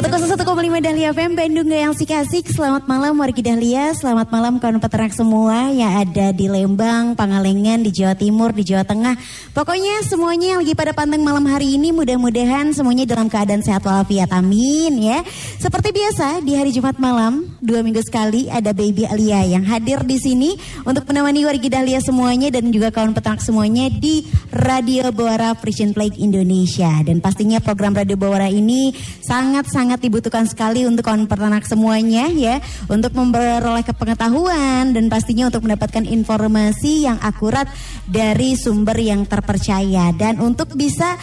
101,5 Dahlia FM Bandung yang asik-asik Selamat malam wargi Dahlia. Selamat malam kawan peternak semua Yang ada di Lembang, Pangalengan, di Jawa Timur, di Jawa Tengah. Pokoknya semuanya yang lagi pada panteng malam hari ini Mudah-mudahan semuanya dalam keadaan sehat walafiat. Amin ya. Seperti biasa di hari Jumat malam Dua minggu sekali ada Baby Alia yang hadir di sini Untuk menemani wargi Dahlia semuanya Dan juga kawan peternak semuanya di Radio Bawara Frisian Plague Indonesia. Dan pastinya program Radio Bawara ini sangat-sangat sangat dibutuhkan sekali untuk kawan peternak semuanya ya untuk memperoleh kepengetahuan dan pastinya untuk mendapatkan informasi yang akurat dari sumber yang terpercaya. Dan untuk bisa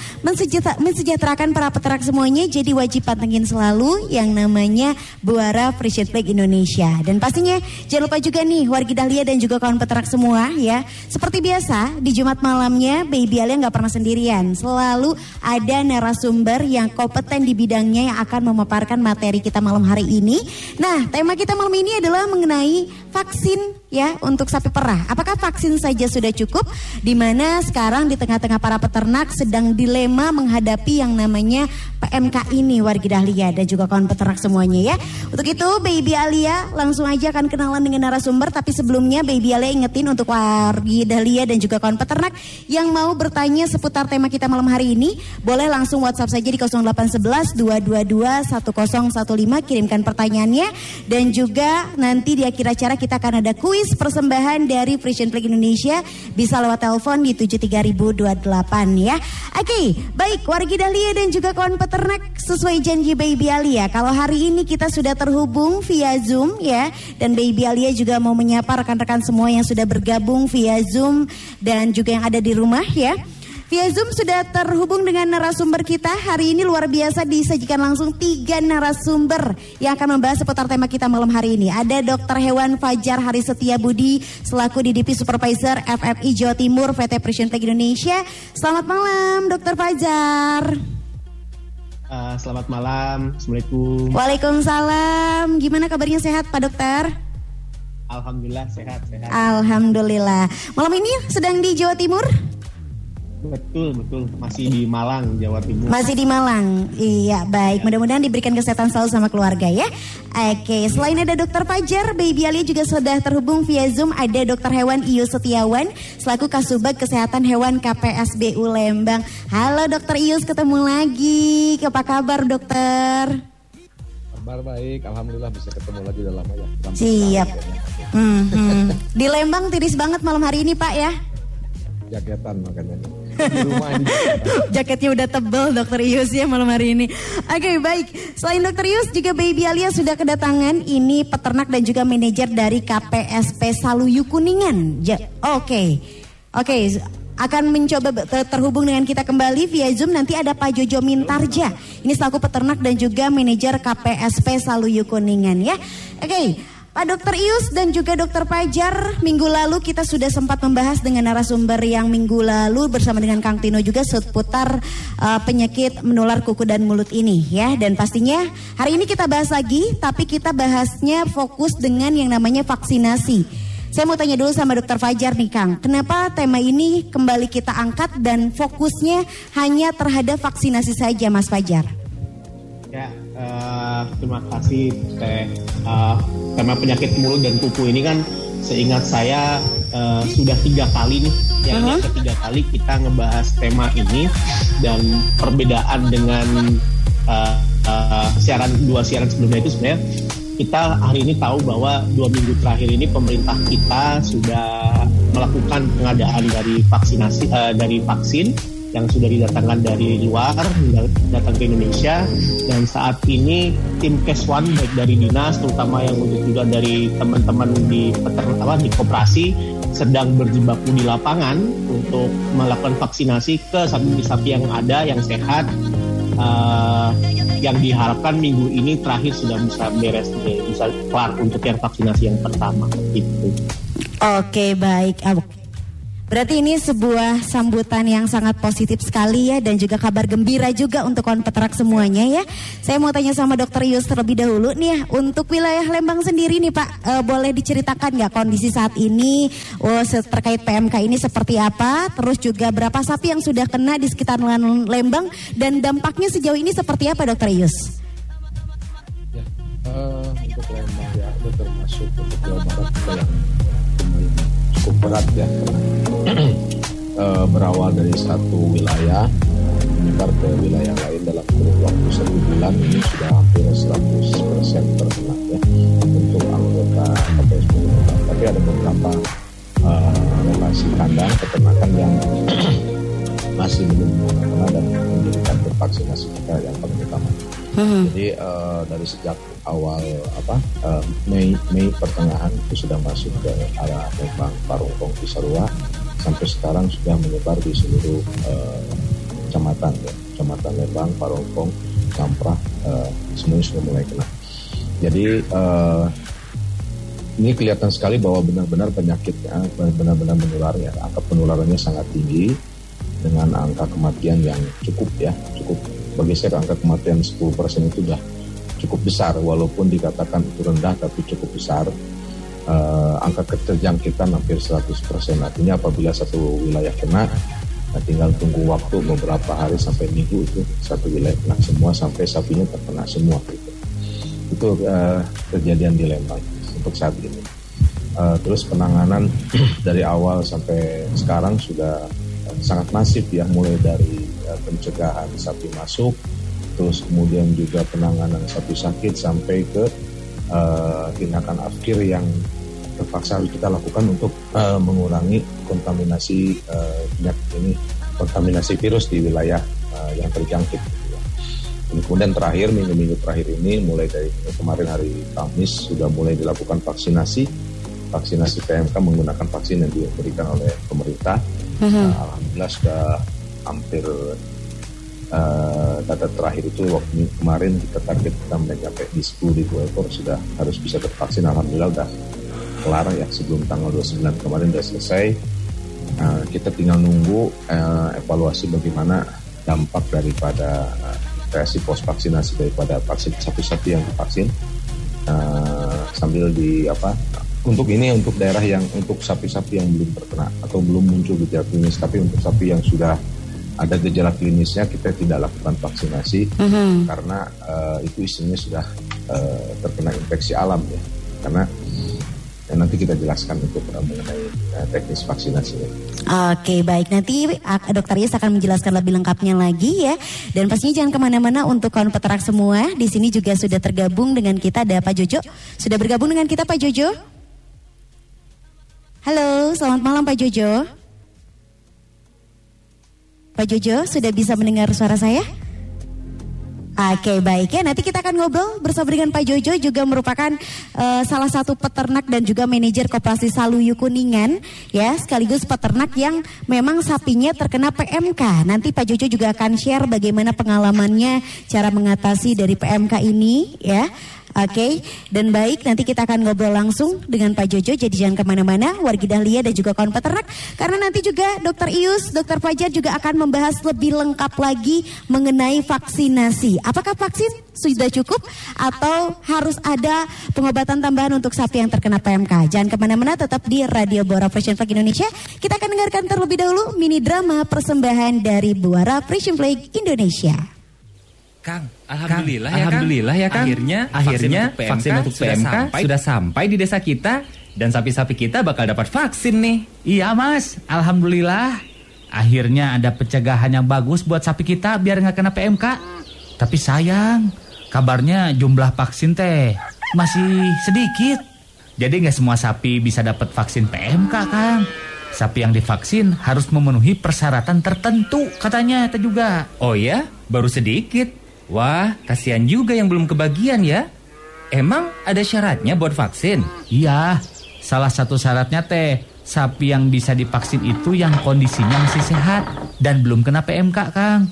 mensejahterakan para peternak semuanya jadi wajib pantengin selalu yang namanya Buara Frisian Flag Indonesia. Dan pastinya jangan lupa juga nih wargi Dahlia dan juga kawan peternak semua ya. Seperti biasa di Jumat malamnya Baby Alia nggak pernah sendirian. Selalu ada narasumber yang kompeten di bidangnya yang akan memaparkan materi kita malam hari ini. Nah, tema kita malam ini adalah mengenai vaksin ya untuk sapi perah. Apakah vaksin saja sudah cukup? Di mana sekarang di tengah-tengah para peternak sedang dilema menghadapi yang namanya PMK ini wargi Dahlia dan juga kawan peternak semuanya ya. Untuk itu Baby Alia langsung aja akan kenalan dengan narasumber tapi sebelumnya Baby Alia ingetin untuk wargi Dahlia dan juga kawan peternak yang mau bertanya seputar tema kita malam hari ini boleh langsung WhatsApp saja di 0811 222 1015 kirimkan pertanyaannya dan juga nanti di akhir acara kita akan ada kuis persembahan dari Frisian Flag Indonesia bisa lewat telepon di 73028 ya. Oke, baik wargi Dahlia dan juga kawan peternak sesuai janji Baby Alia. Kalau hari ini kita sudah terhubung via Zoom ya dan Baby Alia juga mau menyapa rekan-rekan semua yang sudah bergabung via Zoom dan juga yang ada di rumah ya. Via Zoom sudah terhubung dengan narasumber kita. Hari ini luar biasa disajikan langsung tiga narasumber yang akan membahas seputar tema kita malam hari ini. Ada Dr. Hewan Fajar Hari Setia Budi selaku DDP Supervisor FFI Jawa Timur PT Presiden Indonesia. Selamat malam Dr. Fajar. Uh, selamat malam, Assalamualaikum. Waalaikumsalam. Gimana kabarnya sehat Pak Dokter? Alhamdulillah sehat, sehat. Alhamdulillah. Malam ini sedang di Jawa Timur? Betul, betul. Masih di Malang, Jawa Timur. Masih di Malang. Iya, baik. Mudah-mudahan diberikan kesehatan selalu sama keluarga ya. Oke, selain ada Dokter Fajar, Baby Alia juga sudah terhubung via Zoom. Ada Dokter Hewan Iyo Setiawan, selaku Kasubag Kesehatan Hewan KPSBU Lembang. Halo Dokter Ius, ketemu lagi. Apa kabar dokter? Kabar baik, Alhamdulillah bisa ketemu lagi udah lama ya. Siap. Hmm, hmm. Di Lembang tiris banget malam hari ini Pak ya? Jaketan makanya. Jaketnya udah tebel dokter Ius ya malam hari ini. Oke okay, baik. Selain dokter Ius juga Baby Alia sudah kedatangan. Ini peternak dan juga manajer dari KPSP Saluyu Kuningan. Oke. Okay. Oke. Okay akan mencoba terhubung dengan kita kembali via Zoom nanti ada Pak Jojo Mintarja. Ini selaku peternak dan juga manajer KPSP Saluyu Kuningan ya. Oke. Okay. Pak Dokter Ius dan juga Dokter Pajar, minggu lalu kita sudah sempat membahas dengan narasumber yang minggu lalu bersama dengan Kang Tino juga seputar uh, penyakit menular kuku dan mulut ini ya. Dan pastinya hari ini kita bahas lagi, tapi kita bahasnya fokus dengan yang namanya vaksinasi. Saya mau tanya dulu sama Dokter Fajar nih Kang, kenapa tema ini kembali kita angkat dan fokusnya hanya terhadap vaksinasi saja Mas Fajar? Uh, terima kasih Teh. Uh, tema penyakit mulut dan kuku ini kan seingat saya uh, sudah tiga kali nih yang uh -huh. ketiga kali kita ngebahas tema ini dan perbedaan dengan uh, uh, siaran dua siaran sebelumnya itu sebenarnya kita hari ini tahu bahwa dua minggu terakhir ini pemerintah kita sudah melakukan pengadaan dari vaksinasi uh, dari vaksin yang sudah didatangkan dari luar datang ke Indonesia dan saat ini tim Keswan baik dari dinas terutama yang untuk juga dari teman-teman di peternak di koperasi sedang berjibaku di lapangan untuk melakukan vaksinasi ke sapi-sapi yang ada yang sehat uh, yang diharapkan minggu ini terakhir sudah bisa beres bisa kelar untuk yang vaksinasi yang pertama gitu. Oke baik. Berarti ini sebuah sambutan yang sangat positif sekali ya dan juga kabar gembira juga untuk kawan peternak semuanya ya. Saya mau tanya sama Dokter Yus terlebih dahulu nih ya untuk wilayah Lembang sendiri nih Pak eh, boleh diceritakan nggak kondisi saat ini oh, terkait PMK ini seperti apa? Terus juga berapa sapi yang sudah kena di sekitar Lembang dan dampaknya sejauh ini seperti apa Dokter Yus? Ya, eh, untuk Lembang ya, termasuk untuk Jawa Barat cukup berat ya. Eh, berawal dari satu wilayah menyebar ke wilayah lain dalam kurun waktu satu bulan ini sudah hampir 100% terkena ya untuk anggota KPS. Tapi ada beberapa eh, lokasi kandang peternakan yang masih belum kena dan menjadikan vaksinasi kita yang paling utama. Jadi eh, dari sejak awal apa eh, Mei Mei pertengahan itu sudah masuk ke arah Lembang, Parungkong, Cisarua sampai sekarang sudah menyebar di seluruh eh, kecamatan ya, kecamatan Lembang, Parungkong, Samprak eh, semuanya sudah mulai kena. Jadi eh, ini kelihatan sekali bahwa benar-benar penyakitnya benar-benar menular ya. Angka penularannya sangat tinggi dengan angka kematian yang cukup ya, cukup bagi saya angka kematian 10% itu sudah cukup besar walaupun dikatakan itu rendah tapi cukup besar. Eh, angka keterjangkitan hampir 100%. Artinya apabila satu wilayah kena nah tinggal tunggu waktu beberapa hari sampai minggu itu satu wilayah kena semua sampai sapinya terkena semua gitu. Itu eh, kejadian di Lembang untuk saat ini. Eh, terus penanganan dari awal sampai sekarang sudah sangat masif ya, mulai dari eh, pencegahan sapi masuk, terus kemudian juga penanganan sapi sakit sampai ke eh, tindakan akhir yang terpaksa harus kita lakukan untuk eh, mengurangi kontaminasi penyakit ini, kontaminasi virus di wilayah eh, yang terjangkit. gitu ya. Kemudian terakhir minggu-minggu terakhir ini mulai dari kemarin hari Kamis sudah mulai dilakukan vaksinasi vaksinasi PMK menggunakan vaksin yang diberikan oleh pemerintah. Nah, Alhamdulillah sudah hampir eh, data terakhir itu waktu kemarin kita target kita mencapai di 10 ribu ekor sudah harus bisa tervaksin. Alhamdulillah udah kelar ya sebelum tanggal 29 kemarin sudah selesai. Nah, kita tinggal nunggu eh, evaluasi bagaimana dampak daripada eh, reaksi pos vaksinasi daripada vaksin sapi-sapi yang divaksin Eh, sambil di apa untuk ini untuk daerah yang untuk sapi-sapi yang belum terkena atau belum muncul gejala klinis. Tapi untuk sapi yang sudah ada gejala klinisnya kita tidak lakukan vaksinasi karena eh, itu isinya sudah eh, terkena infeksi alam ya. Karena ya, nanti kita jelaskan untuk eh, mengenai eh, teknis vaksinasinya. Oke baik. Nanti dokter Yus akan menjelaskan lebih lengkapnya lagi ya. Dan pastinya jangan ke mana-mana untuk kawan peternak semua. Di sini juga sudah tergabung dengan kita ada Pak Jojo. Sudah bergabung dengan kita Pak Jojo Halo selamat malam Pak Jojo Pak Jojo sudah bisa mendengar suara saya? Oke baik ya nanti kita akan ngobrol bersama dengan Pak Jojo juga merupakan eh, salah satu peternak dan juga manajer koperasi Saluyu Kuningan ya sekaligus peternak yang memang sapinya terkena PMK. Nanti Pak Jojo juga akan share bagaimana pengalamannya cara mengatasi dari PMK ini ya. Oke, dan baik nanti kita akan ngobrol langsung dengan Pak Jojo. Jadi jangan ke mana-mana, wargi Dahlia dan juga kawan peternak. Karena nanti juga Dokter Ius, Dokter Fajar juga akan membahas lebih lengkap lagi mengenai vaksinasi. Apakah vaksin sudah cukup atau harus ada pengobatan tambahan untuk sapi yang terkena PMK? Jangan ke mana-mana, tetap di Radio Buara Fresh Flag Indonesia. Kita akan dengarkan terlebih dahulu mini drama persembahan dari Buara Fresh Flag Indonesia. Kang, alhamdulillah ya Kang. Alhamdulillah ya Kang. Akhirnya, akhirnya vaksin vaksin untuk untuk PMK, PMK sudah, sudah sampai di desa kita dan sapi-sapi kita bakal dapat vaksin nih. Iya mas, Alhamdulillah. Akhirnya ada pencegahan yang bagus buat sapi kita biar nggak kena PMK. Tapi sayang, kabarnya jumlah vaksin teh masih sedikit. Jadi nggak semua sapi bisa dapat vaksin PMK kang. Sapi yang divaksin harus memenuhi persyaratan tertentu katanya itu juga. Oh ya, baru sedikit. Wah, kasihan juga yang belum kebagian ya. Emang ada syaratnya buat vaksin? Iya, salah satu syaratnya teh sapi yang bisa divaksin itu yang kondisinya masih sehat dan belum kena PMK, Kang.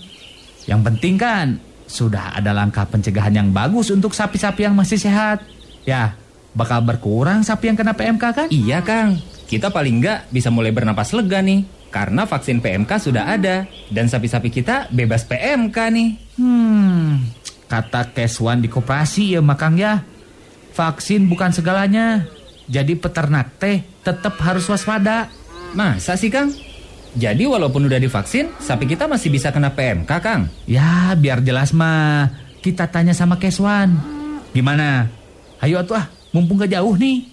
Yang penting kan sudah ada langkah pencegahan yang bagus untuk sapi-sapi yang masih sehat. Ya, bakal berkurang sapi yang kena PMK kan? Iya Kang, kita paling nggak bisa mulai bernapas lega nih. Karena vaksin PMK sudah ada dan sapi-sapi kita bebas PMK nih. Hmm, kata Keswan di koperasi ya Makang ya. Vaksin bukan segalanya. Jadi peternak teh tetap harus waspada. Masa sih Kang? Jadi walaupun udah divaksin, sapi kita masih bisa kena PMK Kang? Ya, biar jelas mah kita tanya sama Keswan. Gimana? Ayo atuh ah, mumpung gak jauh nih.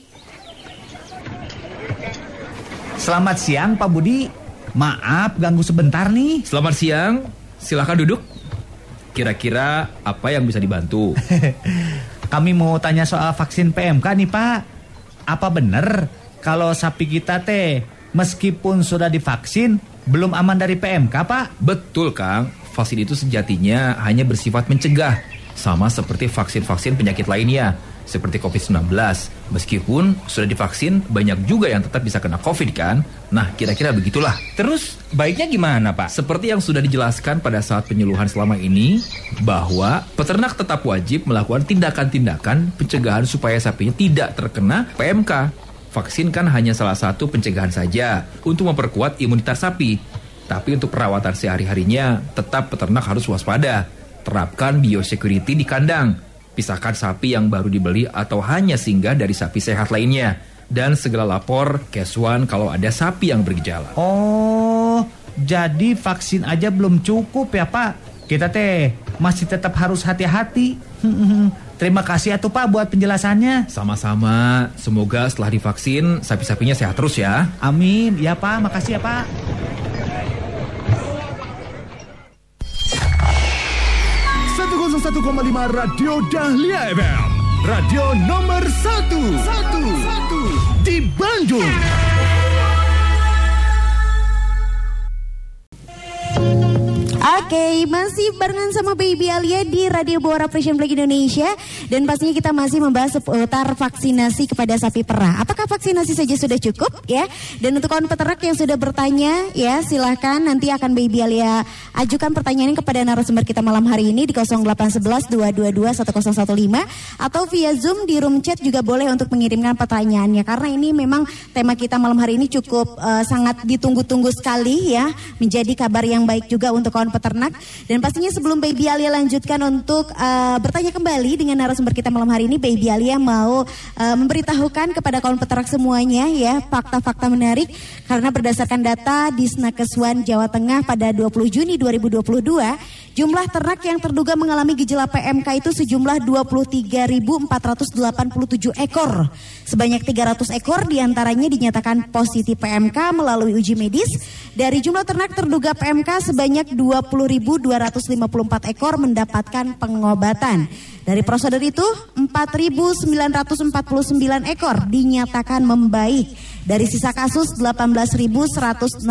Selamat siang Pak Budi. Maaf ganggu sebentar nih. Selamat siang, silahkan duduk. Kira-kira apa yang bisa dibantu? Kami mau tanya soal vaksin PMK nih Pak. Apa bener kalau sapi kita teh meskipun sudah divaksin belum aman dari PMK Pak? Betul Kang, vaksin itu sejatinya hanya bersifat mencegah. Sama seperti vaksin-vaksin penyakit lainnya, seperti COVID-19. Meskipun sudah divaksin, banyak juga yang tetap bisa kena COVID kan? Nah, kira-kira begitulah. Terus baiknya gimana Pak? Seperti yang sudah dijelaskan pada saat penyuluhan selama ini, bahwa peternak tetap wajib melakukan tindakan-tindakan pencegahan supaya sapinya tidak terkena PMK. Vaksin kan hanya salah satu pencegahan saja untuk memperkuat imunitas sapi. Tapi untuk perawatan sehari-harinya, tetap peternak harus waspada. Terapkan biosecurity di kandang. Pisahkan sapi yang baru dibeli atau hanya singgah dari sapi sehat lainnya. Dan segera lapor Keswan kalau ada sapi yang bergejala. Oh, jadi vaksin aja belum cukup ya Pak? Kita teh masih tetap harus hati-hati. Terima kasih atuh Pak buat penjelasannya. Sama-sama, semoga setelah divaksin sapi-sapinya sehat terus ya. Amin. Ya Pak, makasih ya Pak. Koma Radio Dahlia FM. Radio nomor satu, satu, satu di Bandung. Oke, masih barengan sama Baby Alia di Radio Bora Frisian Flag Indonesia. Dan pastinya kita masih membahas seputar vaksinasi kepada sapi perah. Apakah vaksinasi saja sudah cukup ya? Dan untuk kawan peternak yang sudah bertanya ya silahkan. Nanti akan Baby Alia ajukan pertanyaan kepada narasumber kita malam hari ini di 0811 222 1015 atau via Zoom di room chat juga boleh untuk mengirimkan pertanyaannya. Karena ini memang tema kita malam hari ini cukup uh, sangat ditunggu-tunggu sekali ya. Menjadi kabar yang baik juga untuk kawan peternak. Dan pastinya sebelum Baby Alia lanjutkan untuk uh, bertanya kembali dengan narasumber kita malam hari ini Baby Alia mau uh, memberitahukan kepada kawan peternak semuanya ya fakta-fakta menarik. Karena berdasarkan data di Snakeswan Jawa Tengah pada 20 Juni 2022 jumlah ternak yang terduga mengalami gejala PMK itu sejumlah 23.487 ekor. Sebanyak 300 ekor di antaranya dinyatakan positif PMK melalui uji medis. Dari jumlah ternak terduga PMK sebanyak 20.254 ekor mendapatkan pengobatan. Dari prosedur itu, 4.949 ekor dinyatakan membaik. Dari sisa kasus, 18.163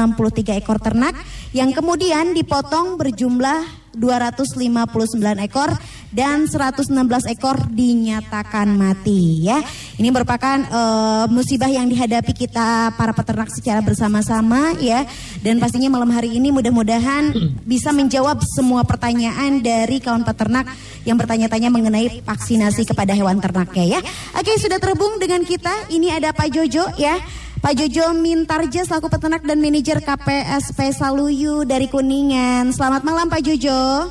ekor ternak yang kemudian dipotong berjumlah 259 ekor dan 116 ekor dinyatakan mati ya. Ini merupakan uh, musibah yang dihadapi kita para peternak secara bersama-sama ya. Dan pastinya malam hari ini mudah-mudahan bisa menjawab semua pertanyaan dari kawan peternak yang bertanya-tanya mengenai vaksinasi kepada hewan ternaknya ya. Oke, sudah terhubung dengan kita. Ini ada Pak Jojo ya. Pak Jojo Mintarja selaku peternak dan manajer KPSP Saluyu dari Kuningan. Selamat malam Pak Jojo.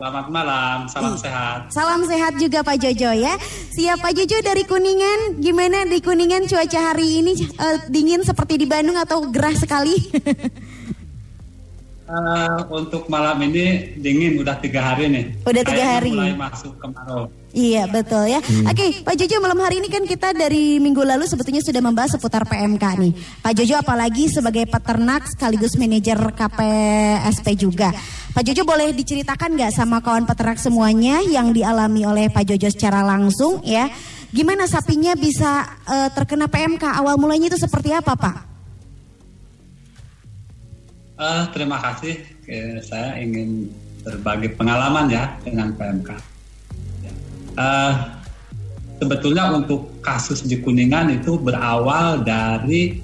Selamat malam, salam sehat. Salam sehat juga Pak Jojo ya. Siap Pak Jojo dari Kuningan, gimana di Kuningan cuaca hari ini uh, dingin seperti di Bandung atau gerah sekali? Uh, untuk malam ini dingin udah tiga hari nih. Udah tiga hari. Mulai masuk kemarau. Iya betul ya. Hmm. Oke Pak Jojo malam hari ini kan kita dari minggu lalu sebetulnya sudah membahas seputar PMK nih. Pak Jojo apalagi sebagai peternak sekaligus manajer KPSP juga. Pak Jojo boleh diceritakan nggak sama kawan peternak semuanya yang dialami oleh Pak Jojo secara langsung ya? Gimana sapinya bisa uh, terkena PMK? Awal mulanya itu seperti apa Pak? Uh, terima kasih. Eh, saya ingin berbagi pengalaman ya dengan PMK. Uh, sebetulnya untuk kasus di Kuningan itu berawal dari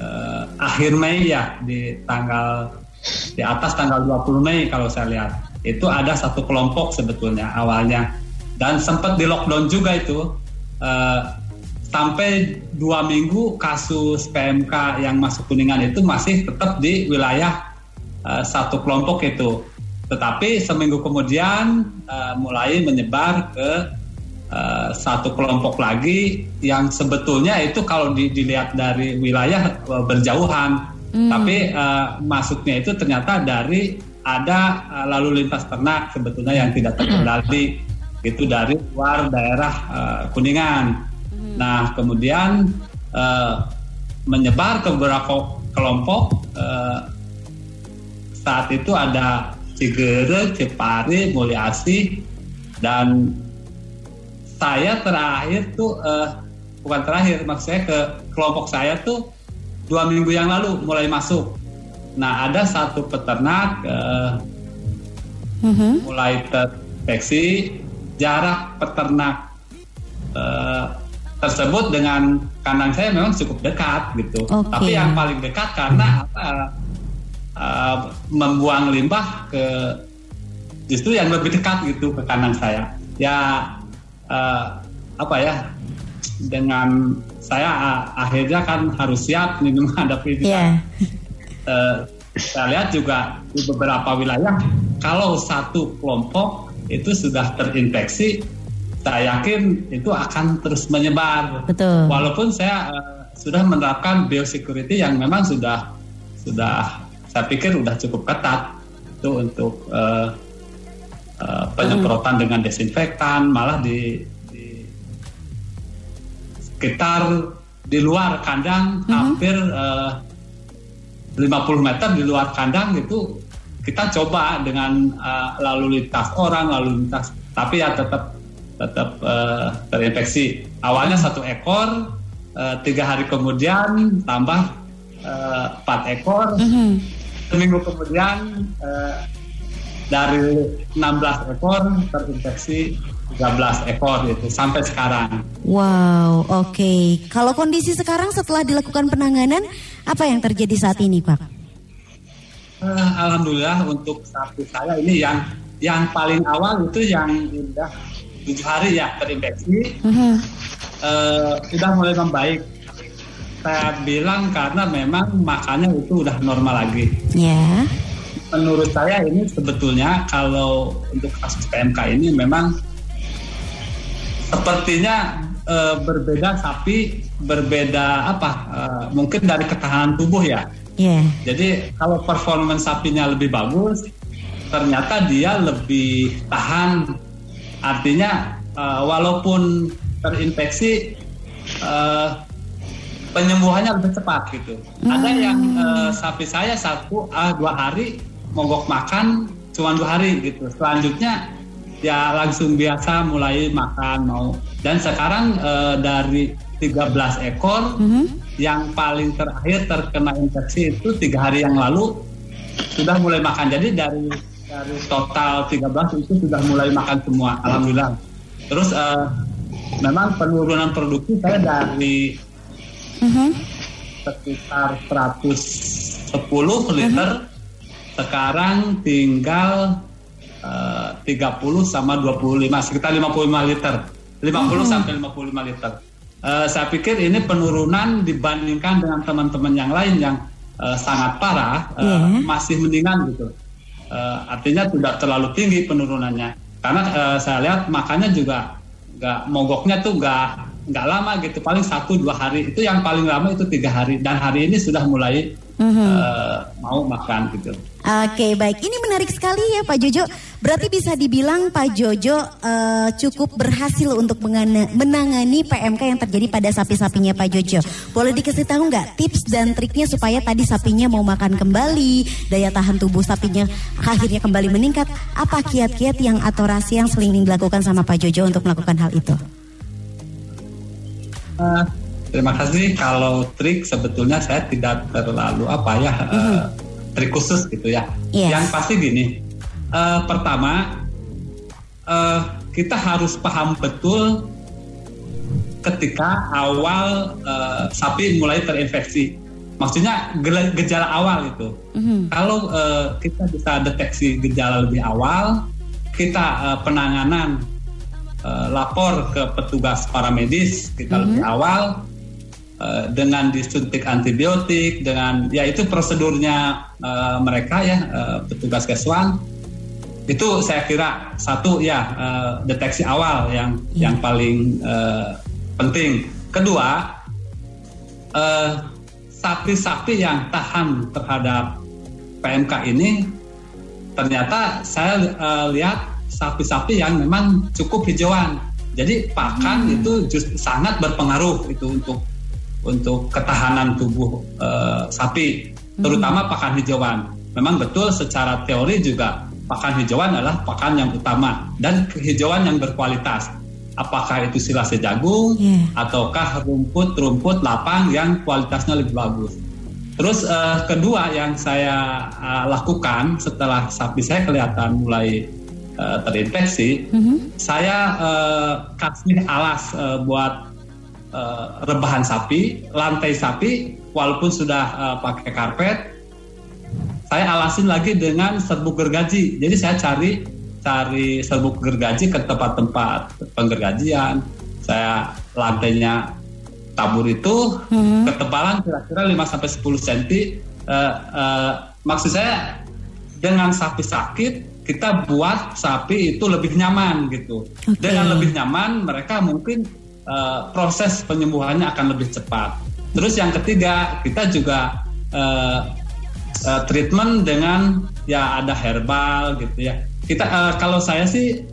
uh, akhir Mei ya di tanggal di atas tanggal 20 Mei kalau saya lihat itu ada satu kelompok sebetulnya awalnya dan sempat di lockdown juga itu uh, sampai dua minggu kasus PMK yang masuk kuningan itu masih tetap di wilayah uh, satu kelompok itu. Tetapi seminggu kemudian uh, mulai menyebar ke uh, satu kelompok lagi yang sebetulnya itu kalau di, dilihat dari wilayah uh, berjauhan, hmm. tapi uh, masuknya itu ternyata dari ada uh, lalu lintas ternak sebetulnya yang tidak terkendali itu dari luar daerah uh, kuningan. Nah, kemudian uh, menyebar ke beberapa kelompok. Uh, saat itu ada Cigere, Cepari, Mulyasi, dan saya terakhir tuh uh, bukan terakhir, maksudnya ke kelompok saya tuh dua minggu yang lalu mulai masuk. Nah, ada satu peternak uh, uh-huh. mulai terdeteksi jarak peternak uh, tersebut dengan kandang saya memang cukup dekat gitu. Okay. Tapi yang paling dekat karena uh, uh, membuang limbah ke justru yang lebih dekat gitu ke kandang saya. Ya uh, apa ya dengan saya uh, akhirnya kan harus siap nih menghadapi ini. Yeah. Uh, saya lihat juga di beberapa wilayah kalau satu kelompok itu sudah terinfeksi saya yakin itu akan terus menyebar. Betul. Walaupun saya uh, sudah menerapkan biosecurity yang memang sudah sudah saya pikir sudah cukup ketat itu untuk uh, uh, penyemprotan hmm. dengan desinfektan, malah di, di sekitar di luar kandang hmm. hampir uh, 50 meter di luar kandang itu kita coba dengan uh, lalu lintas orang, lalu lintas tapi ya tetap tetap uh, terinfeksi. Awalnya satu ekor, uh, tiga hari kemudian tambah uh, empat ekor. Mm-hmm. Seminggu kemudian uh, dari 16 ekor terinfeksi 13 ekor itu sampai sekarang. Wow, oke. Okay. Kalau kondisi sekarang setelah dilakukan penanganan, apa yang terjadi saat ini, Pak? Uh, Alhamdulillah untuk sapi saya ini yang yang paling awal itu yang udah tujuh hari ya terinfeksi uh-huh. uh, sudah mulai membaik saya bilang karena memang makannya itu udah normal lagi yeah. menurut saya ini sebetulnya kalau untuk kasus PMK ini memang sepertinya uh, berbeda sapi berbeda apa uh, mungkin dari ketahanan tubuh ya yeah. jadi kalau performance sapinya lebih bagus ternyata dia lebih tahan Artinya uh, walaupun terinfeksi uh, penyembuhannya lebih cepat gitu. Hmm. Ada yang uh, sapi saya satu uh, dua hari mogok makan cuma dua hari gitu. Selanjutnya ya langsung biasa mulai makan mau. Dan sekarang uh, dari 13 ekor hmm. yang paling terakhir terkena infeksi itu tiga hari yang lalu sudah mulai makan. Jadi dari dari total 13 itu sudah mulai makan semua alhamdulillah terus uh, memang penurunan produksi saya dari uh-huh. sekitar 110 liter uh-huh. sekarang tinggal uh, 30 sama 25 sekitar 55 liter 50 uh-huh. sampai 55 liter uh, saya pikir ini penurunan dibandingkan dengan teman-teman yang lain yang uh, sangat parah uh, yeah. masih mendingan gitu uh, artinya tidak terlalu tinggi penurunannya karena uh, saya lihat makannya juga nggak mogoknya tuh nggak nggak lama gitu paling satu dua hari itu yang paling lama itu tiga hari dan hari ini sudah mulai mm-hmm. uh, mau makan gitu. Oke baik ini menarik sekali ya Pak Jojo. Berarti bisa dibilang Pak Jojo uh, cukup berhasil untuk menangani PMK yang terjadi pada sapi-sapinya Pak Jojo. Boleh dikasih tahu nggak tips dan triknya supaya tadi sapinya mau makan kembali, daya tahan tubuh sapinya akhirnya kembali meningkat. Apa kiat-kiat yang atau rahasia yang sering dilakukan sama Pak Jojo untuk melakukan hal itu? Uh, terima kasih. Kalau trik sebetulnya saya tidak terlalu apa ya mm-hmm. uh, trik khusus gitu ya. Yes. Yang pasti gini, uh, pertama uh, kita harus paham betul ketika awal uh, sapi mulai terinfeksi. Maksudnya gejala awal itu. Mm-hmm. Kalau uh, kita bisa deteksi gejala lebih awal, kita uh, penanganan uh, lapor ke petugas paramedis kita lebih awal uh, dengan disuntik antibiotik dengan ya itu prosedurnya uh, mereka ya uh, petugas keswan itu saya kira satu ya uh, deteksi awal yang yang paling uh, penting. Kedua uh, sapi-sapi yang tahan terhadap PMK ini ternyata saya uh, lihat sapi-sapi yang memang cukup hijauan. Jadi pakan Hmm. itu justru sangat berpengaruh itu untuk untuk ketahanan tubuh uh, sapi, terutama pakan hijauan. Memang betul secara teori juga pakan hijauan adalah pakan yang utama dan hijauan yang berkualitas. Apakah itu silase jagung Iya. ataukah rumput-rumput lapang yang kualitasnya lebih bagus. Terus eh, kedua yang saya eh, lakukan setelah sapi saya kelihatan mulai eh, terinfeksi, Mhm. saya eh, kasih alas eh, buat eh, rebahan sapi, lantai sapi, walaupun sudah eh, pakai karpet, saya alasin lagi dengan serbuk gergaji. Jadi saya cari cari serbuk gergaji ke tempat-tempat penggergajian. Saya lantainya tabur itu Mhm. ketebalan kira-kira 5 sampai 10 cm. Eh, eh, maksud saya dengan sapi sakit kita buat sapi itu lebih nyaman gitu. Oke. Dengan lebih nyaman mereka mungkin eh, proses penyembuhannya akan lebih cepat. Terus yang ketiga kita juga eh, eh, treatment dengan ya ada herbal gitu ya. Kita eh, kalau saya sih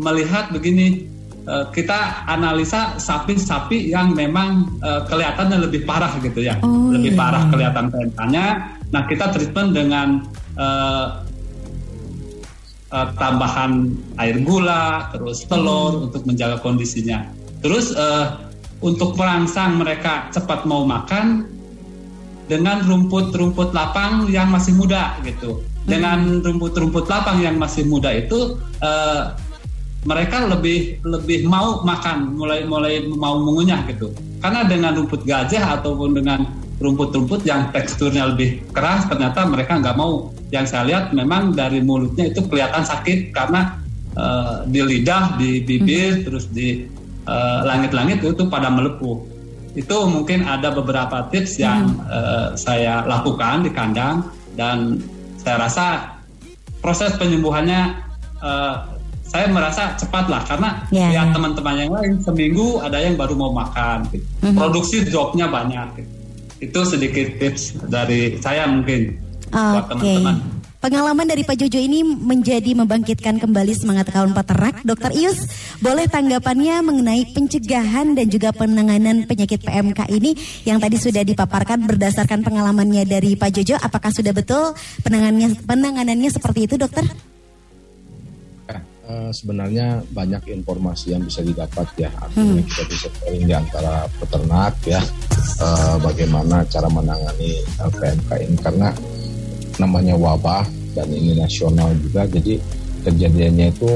melihat begini eh, kita analisa sapi-sapi yang memang eh, kelihatannya lebih parah gitu ya, Oh, lebih iya. parah kelihatan PMK-nya. Nah kita treatment dengan eh, tambahan air gula, terus telur untuk menjaga kondisinya. Terus eh, untuk merangsang mereka cepat mau makan dengan rumput-rumput lapang yang masih muda gitu. Dengan rumput-rumput lapang yang masih muda itu eh, mereka lebih lebih mau makan, mulai mulai mau mengunyah gitu. Karena dengan rumput gajah ataupun dengan rumput-rumput yang teksturnya lebih keras, ternyata mereka nggak mau. Yang saya lihat memang dari mulutnya itu kelihatan sakit karena eh, di lidah, di bibir, terus di eh, langit-langit itu pada melepuh. Itu mungkin ada beberapa tips yang eh, saya lakukan di kandang dan saya rasa proses penyembuhannya eh, saya merasa cepat lah karena Ya, ya ya. teman-teman yang lain seminggu ada yang baru mau makan gitu. Mhm. produksi jobnya banyak gitu. itu sedikit tips dari saya mungkin buat Oke. teman-teman Pengalaman dari Pak Jojo ini menjadi membangkitkan kembali semangat kawan peternak. Dokter Ius, boleh tanggapannya mengenai pencegahan dan juga penanganan penyakit PMK ini yang tadi sudah dipaparkan berdasarkan pengalamannya dari Pak Jojo. Apakah sudah betul penanganannya penanganannya seperti itu, dokter? Eh, sebenarnya banyak informasi yang bisa didapat ya artinya kita bisa sharing di antara peternak ya eh, bagaimana cara menangani eh, PMK ini karena namanya wabah dan ini nasional juga jadi kejadiannya itu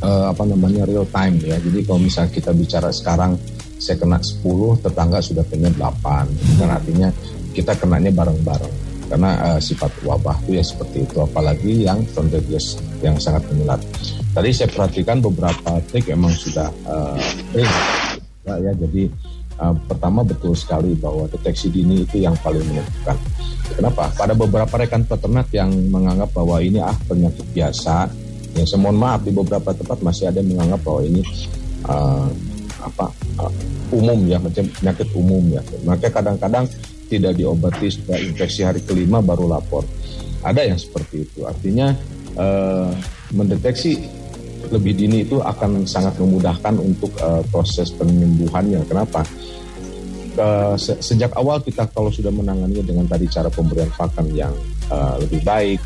eh, apa namanya real time ya. Jadi kalau misalnya kita bicara sekarang saya kena 10 tetangga sudah kena 8 kan artinya kita kenanya bareng-bareng. Karena eh, sifat wabah itu ya seperti itu apalagi yang contagious yang sangat menular. Tadi saya perhatikan beberapa trik emang sudah eh, ring ya, jadi eh, pertama betul sekali bahwa deteksi dini itu yang paling menentukan kenapa? Pada beberapa rekan peternak yang menganggap bahwa ini ah penyakit biasa. Yang saya mohon maaf di beberapa tempat masih ada yang menganggap bahwa ini eh, apa eh, umum ya macam penyakit umum ya. Maka kadang-kadang tidak diobati sudah infeksi hari kelima baru lapor. Ada yang seperti itu. Artinya eh, mendeteksi lebih dini itu akan sangat memudahkan untuk eh, proses penyembuhannya. Kenapa Eh, se- sejak awal kita kalau sudah menanganinya dengan tadi cara pemberian pakan yang eh, lebih baik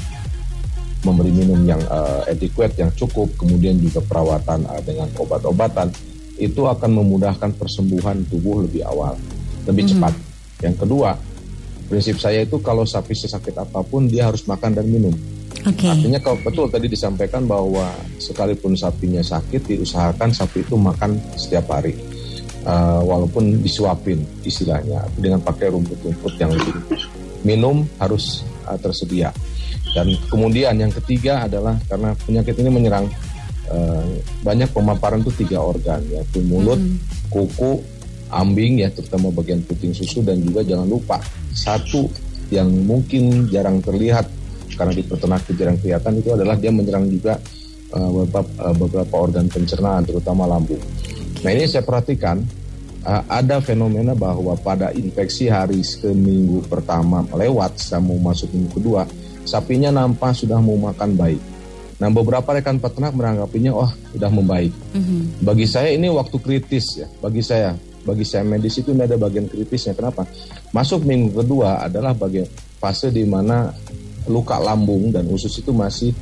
memberi minum yang eh, adequate yang cukup kemudian juga perawatan eh, dengan obat-obatan itu akan memudahkan persembuhan tubuh lebih awal lebih cepat. Yang kedua prinsip saya itu kalau sapi sesakit apa pun dia harus makan dan minum. Oke. artinya kalau betul tadi disampaikan bahwa sekalipun sapinya sakit diusahakan sapi itu makan setiap hari Eh, walaupun disuapin istilahnya dengan pakai rumput-rumput yang lebih minum harus eh, tersedia dan kemudian yang ketiga adalah karena penyakit ini menyerang eh, banyak pemaparan tuh tiga organ yaitu mulut, kuku, ambing ya terutama bagian puting susu dan juga jangan lupa satu yang mungkin jarang terlihat karena di peternak itu jarang kelihatan itu adalah dia menyerang juga eh, beberapa, eh, beberapa organ pencernaan terutama lambung. Nah ini saya perhatikan uh, ada fenomena bahwa pada infeksi hari ke minggu pertama lewat, saya mau masuk minggu kedua, sapinya nampak sudah mau makan baik. Nah beberapa rekan peternak meranggapinya, wah sudah membaik. Bagi saya ini waktu kritis ya, bagi saya, bagi saya medis itu ada bagian kritisnya. Kenapa? Masuk minggu kedua adalah bagian fase di mana luka lambung dan usus itu masih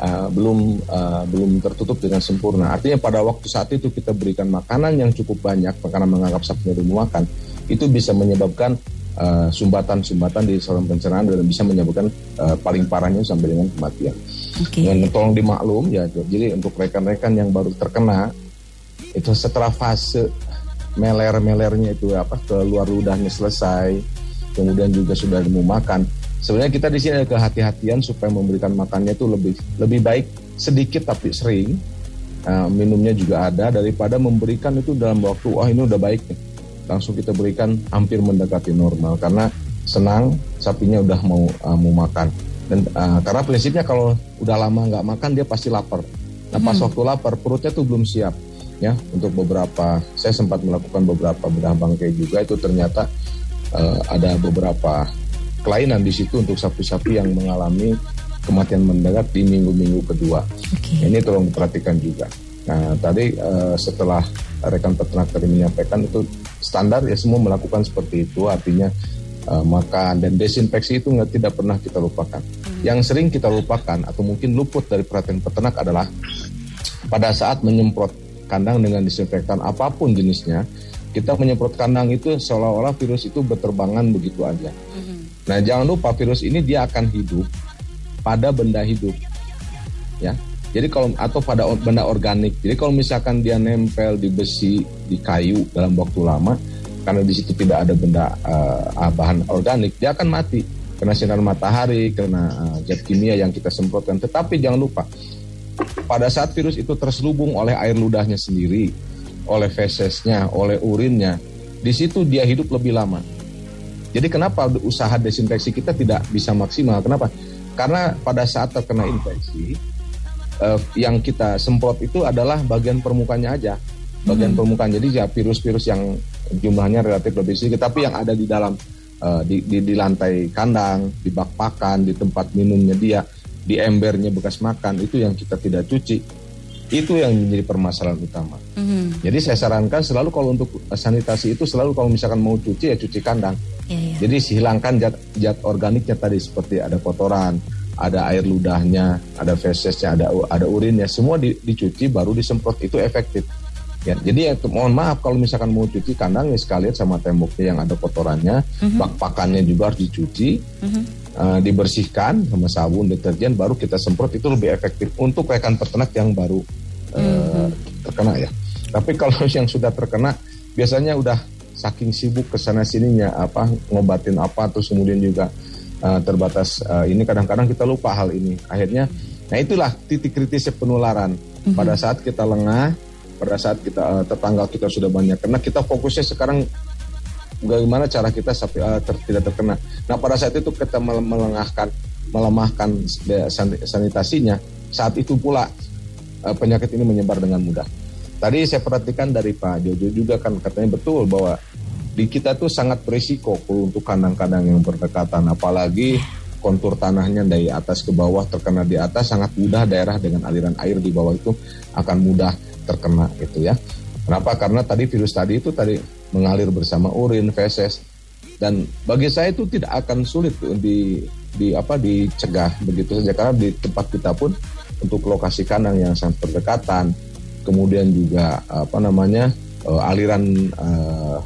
uh, belum uh, belum tertutup dengan sempurna. Artinya pada waktu saat itu kita berikan makanan yang cukup banyak karena menganggap sapinya makan, itu bisa menyebabkan uh, sumbatan-sumbatan di saluran pencernaan dan bisa menyebabkan uh, paling parahnya sampai dengan kematian. Oke. Dan tolong dimaklum ya, jadi untuk rekan-rekan yang baru terkena itu setelah fase meler-melernya itu apa keluar ludahnya selesai, kemudian juga sudah mau makan. Sebenarnya kita di sini ada kehati-hatian supaya memberikan makannya itu lebih lebih baik sedikit tapi sering. Nah, minumnya juga ada daripada memberikan itu dalam waktu wah ini udah baik nih. Langsung kita berikan hampir mendekati normal karena senang sapinya udah mau uh, mau makan. Dan uh, karena prinsipnya kalau udah lama nggak makan dia pasti lapar. Nah pas waktu lapar perutnya tuh belum siap ya untuk beberapa saya sempat melakukan beberapa bedah bangkai juga itu ternyata uh, ada beberapa kelainan di situ untuk sapi-sapi yang mengalami kematian mendadak di minggu-minggu kedua. Oke. Ini tolong diperhatikan juga. Nah tadi uh, setelah rekan peternak tadi menyampaikan itu standar ya semua melakukan seperti itu artinya uh, makan dan desinfeksi itu nggak tidak pernah kita lupakan. Yang sering kita lupakan atau mungkin luput dari perhatian peternak adalah pada saat menyemprot kandang dengan disinfektan apa pun jenisnya, kita menyemprot kandang itu seolah-olah virus itu berterbangan begitu aja. Nah, jangan lupa virus ini dia akan hidup pada benda hidup. Ya. Jadi kalau atau pada benda organik. Jadi kalau misalkan dia nempel di besi, di kayu dalam waktu lama karena di situ tidak ada benda eh, bahan organik, dia akan mati kena sinar matahari, kena eh, zat kimia yang kita semprotkan. Tetapi jangan lupa pada saat virus itu terselubung oleh air ludahnya sendiri, oleh fesesnya, oleh urinnya, di situ dia hidup lebih lama. Jadi kenapa usaha desinfeksi kita tidak bisa maksimal? Kenapa? Karena pada saat terkena infeksi, eh, yang kita semprot itu adalah bagian permukaannya aja, bagian permukaan. Jadi ya virus-virus yang jumlahnya relatif lebih sedikit, tapi yang ada di dalam eh, di, di, di lantai kandang, di bak pakan, di tempat minumnya dia, di embernya bekas makan itu yang kita tidak cuci. Itu yang menjadi permasalahan utama. Jadi saya sarankan selalu kalau untuk sanitasi itu selalu kalau misalkan mau cuci ya cuci kandang. Iya, iya. Jadi hilangkan zat, zat organiknya tadi seperti ada kotoran, ada air ludahnya, ada fesesnya, ada ada urinnya, semua di- dicuci baru disemprot itu efektif. Ya, jadi ya, mohon maaf kalau misalkan mau cuci kandang ya sekalian sama temboknya yang ada kotorannya, bak pakannya juga harus dicuci, eh, dibersihkan sama sabun, deterjen, baru kita semprot itu lebih efektif untuk rekan peternak yang baru eh, terkena ya. Tapi kalau yang sudah terkena biasanya udah saking sibuk ke sana sininya apa ngobatin apa terus kemudian juga uh, terbatas uh, ini kadang-kadang kita lupa hal ini. Akhirnya nah itulah titik kritisnya penularan. Pada saat kita lengah, pada saat kita uh, tetangga kita sudah banyak kena, kita fokusnya sekarang bagaimana cara kita sampai uh, ter- tidak terkena. Nah, pada saat itu kita mel- melengahkan melemahkan sanitasinya, saat itu pula uh, penyakit ini menyebar dengan mudah. Tadi saya perhatikan dari Pak Jojo juga kan katanya betul bahwa di kita tuh sangat berisiko untuk kandang-kandang yang berdekatan apalagi kontur tanahnya dari atas ke bawah terkena di atas sangat mudah daerah dengan aliran air di bawah itu akan mudah terkena gitu ya. Kenapa? Karena tadi virus tadi itu tadi mengalir bersama urin, feses dan bagi saya itu tidak akan sulit di di apa dicegah begitu saja karena di tempat kita pun untuk lokasi kandang yang sangat berdekatan. Kemudian juga apa namanya eh, aliran eh,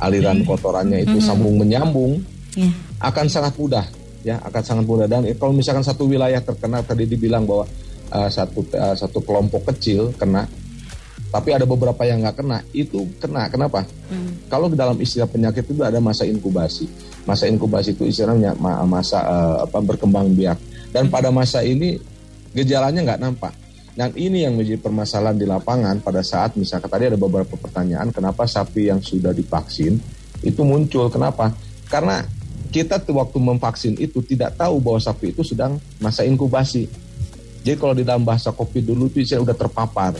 aliran kotorannya itu sambung menyambung Ya. akan sangat mudah ya akan sangat mudah. Dan kalau misalkan satu wilayah terkena tadi dibilang bahwa eh, satu eh, satu kelompok kecil kena tapi ada beberapa yang nggak kena itu kena. Kenapa? Kalau dalam istilah penyakit itu ada masa inkubasi. Masa inkubasi itu istilahnya ma- masa eh, apa berkembang biak. Dan pada masa ini gejalanya nggak nampak. Yang ini yang menjadi permasalahan di lapangan pada saat misalkan tadi ada beberapa pertanyaan kenapa sapi yang sudah divaksin itu muncul? Kenapa? Karena kita waktu memvaksin itu tidak tahu bahwa sapi itu sedang masa inkubasi. Jadi kalau di dalam bahasa kopi dulu itu saya udah terpapar.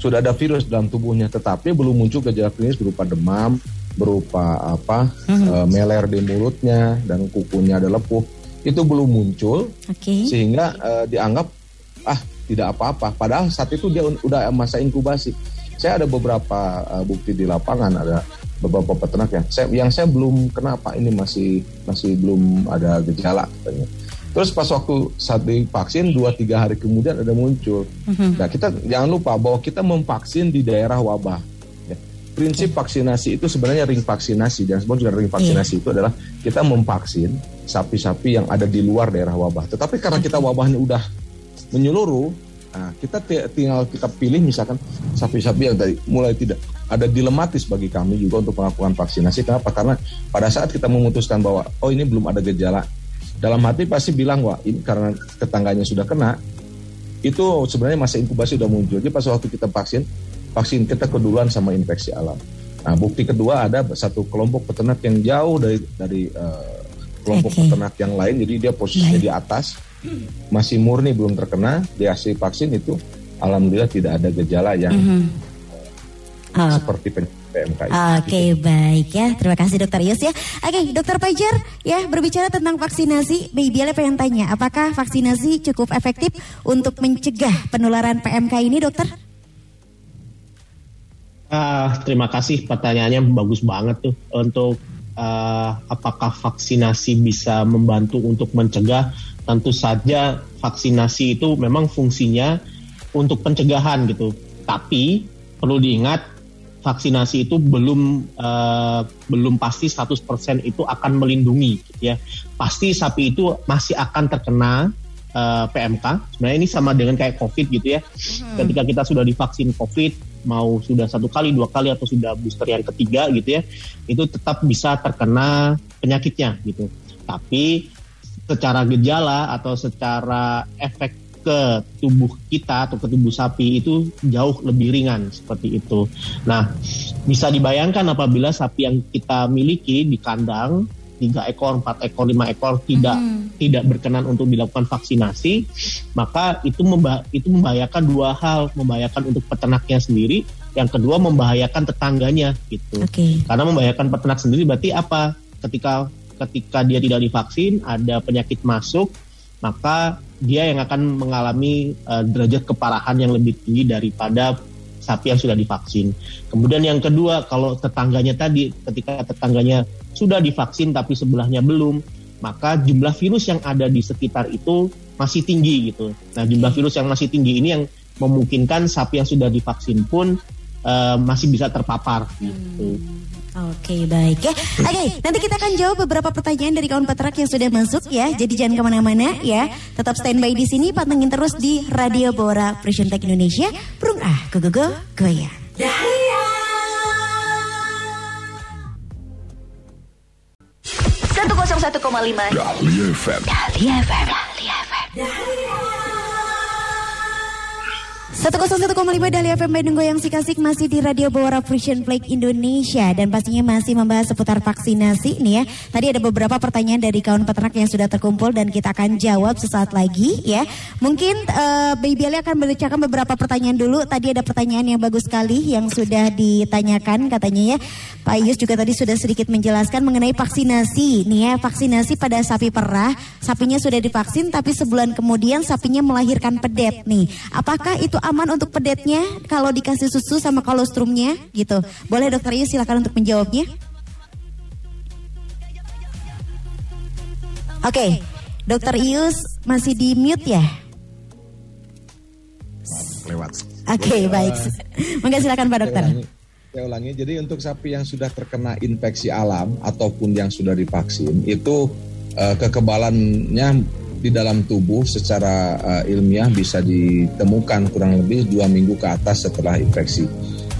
Sudah ada virus dalam tubuhnya tetapi belum muncul gejala klinis berupa demam berupa apa eh, meler di mulutnya dan kukunya ada lepuh itu belum muncul Oke. sehingga eh, dianggap ah tidak apa-apa. Padahal saat itu dia udah masa inkubasi. Saya ada beberapa eh, bukti di lapangan ada beberapa peternak yang saya yang saya belum kenapa ini masih masih belum ada gejala katanya. Terus pas waktu saat divaksin dua tiga hari kemudian ada muncul. Nah kita jangan lupa bahwa kita memvaksin di daerah wabah ya. prinsip vaksinasi itu sebenarnya ring vaksinasi dan sebelum juga ring vaksinasi itu adalah kita memvaksin sapi-sapi yang ada di luar daerah wabah tetapi karena kita wabahnya udah menyeluruh nah kita ti- tinggal kita pilih misalkan sapi-sapi yang tadi mulai tidak ada dilematis bagi kami juga untuk melakukan vaksinasi kenapa karena pada saat kita memutuskan bahwa oh ini belum ada gejala dalam hati pasti bilang wah ini karena tetangganya sudah kena itu sebenarnya masa inkubasi udah muncul. Jadi pas waktu kita vaksin, vaksin kita keduluan sama infeksi alam. Nah, bukti kedua ada satu kelompok peternak yang jauh dari dari eh, kelompok Oke. peternak yang lain, jadi dia posisinya di atas, masih murni belum terkena, dia hasil vaksin itu, alhamdulillah tidak ada gejala yang Oh. seperti penyakit PMK. Oke baik ya. Terima kasih dokter Yus ya. Oke dokter Pajar ya berbicara tentang vaksinasi. Baby Ale pengen tanya Apakah vaksinasi cukup efektif Untuk mencegah penularan PMK ini dokter? Ah, terima kasih. Pertanyaannya bagus banget tuh. Untuk ah, apakah vaksinasi bisa membantu untuk mencegah? Tentu saja vaksinasi itu memang fungsinya untuk pencegahan gitu. Tapi perlu diingat vaksinasi itu belum ah, belum pasti 100% itu akan melindungi gitu ya. Pasti sapi itu masih akan terkena eh, PMK. Sebenarnya ini sama dengan kayak COVID gitu ya. Ketika kita sudah divaksin COVID, mau sudah satu kali, dua kali atau sudah booster yang ketiga gitu ya, itu tetap bisa terkena penyakitnya gitu. Tapi secara gejala atau secara efek ke tubuh kita atau ke tubuh sapi itu jauh lebih ringan seperti itu. Nah, bisa dibayangkan apabila sapi yang kita miliki di kandang tiga ekor, empat ekor, lima ekor tidak tidak berkenan untuk dilakukan vaksinasi, maka itu memba- itu membahayakan dua hal, membahayakan untuk peternaknya sendiri, yang kedua membahayakan tetangganya gitu. Oke Karena membahayakan peternak sendiri berarti apa? Ketika ketika dia tidak divaksin, ada penyakit masuk, maka dia yang akan mengalami eh, derajat keparahan yang lebih tinggi daripada sapi yang sudah divaksin. Kemudian yang kedua, kalau tetangganya tadi, ketika tetangganya sudah divaksin tapi sebelahnya belum, maka jumlah virus yang ada di sekitar itu masih tinggi gitu. Nah, jumlah virus yang masih tinggi ini yang memungkinkan sapi yang sudah divaksin pun eh, masih bisa terpapar gitu. Oke baik ya Oke nanti kita akan jawab beberapa pertanyaan dari kawan peternak yang sudah masuk ya Jadi jangan ke mana-mana ya Tetap standby di sini pantengin terus di Radio Bora Precision Tech Indonesia Burung ah go go go goyang Satu kosong satu koma lima. Dahlia FM. Dahlia FM. Dahlia FM. 101,5 Dahlia FM Bandung Goyang Sikasik masih di Radio Bawara Frisian Flag Indonesia dan pastinya masih membahas seputar vaksinasi nih ya. Tadi ada beberapa pertanyaan dari kawan peternak yang sudah terkumpul dan kita akan jawab sesaat lagi ya. Mungkin eh, Baby Ali akan membacakan beberapa pertanyaan dulu. Tadi ada pertanyaan yang bagus sekali yang sudah ditanyakan katanya ya. Pak Yus juga tadi sudah sedikit menjelaskan mengenai vaksinasi nih ya. Vaksinasi pada sapi perah, sapinya sudah divaksin tapi sebulan kemudian sapinya melahirkan pedet nih. Apakah itu aman untuk pedetnya kalau dikasih susu sama kolostrumnya gitu? Boleh dokter Yus silakan untuk menjawabnya. Oke, dokter Ius masih di mute ya? lewat. Oke, baik. Mungkin silakan Pak dokter. Saya ulangi, saya ulangi. Jadi untuk sapi yang sudah terkena infeksi alam ataupun yang sudah divaksin itu eh, kekebalannya di dalam tubuh secara eh, ilmiah bisa ditemukan kurang lebih dua minggu ke atas setelah infeksi.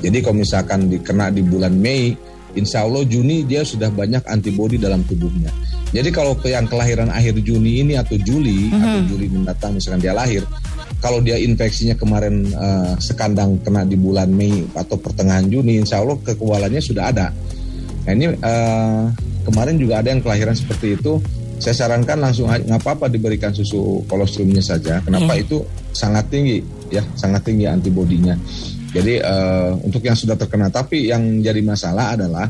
Jadi kalau misalkan dikena di bulan Mei insya Allah Juni dia sudah banyak antibodi dalam tubuhnya. Jadi kalau yang kelahiran akhir Juni ini atau Juli atau Juli mendatang misalkan dia lahir, kalau dia infeksinya kemarin uh, sekandang kena di bulan Mei atau pertengahan Juni, insya Allah kekebalannya sudah ada. Nah ini uh, kemarin juga ada yang kelahiran seperti itu. Saya sarankan langsung nggak apa-apa diberikan susu kolostrumnya saja. Kenapa? Itu sangat tinggi ya, sangat tinggi antibodinya. Jadi uh, untuk yang sudah terkena, tapi yang jadi masalah adalah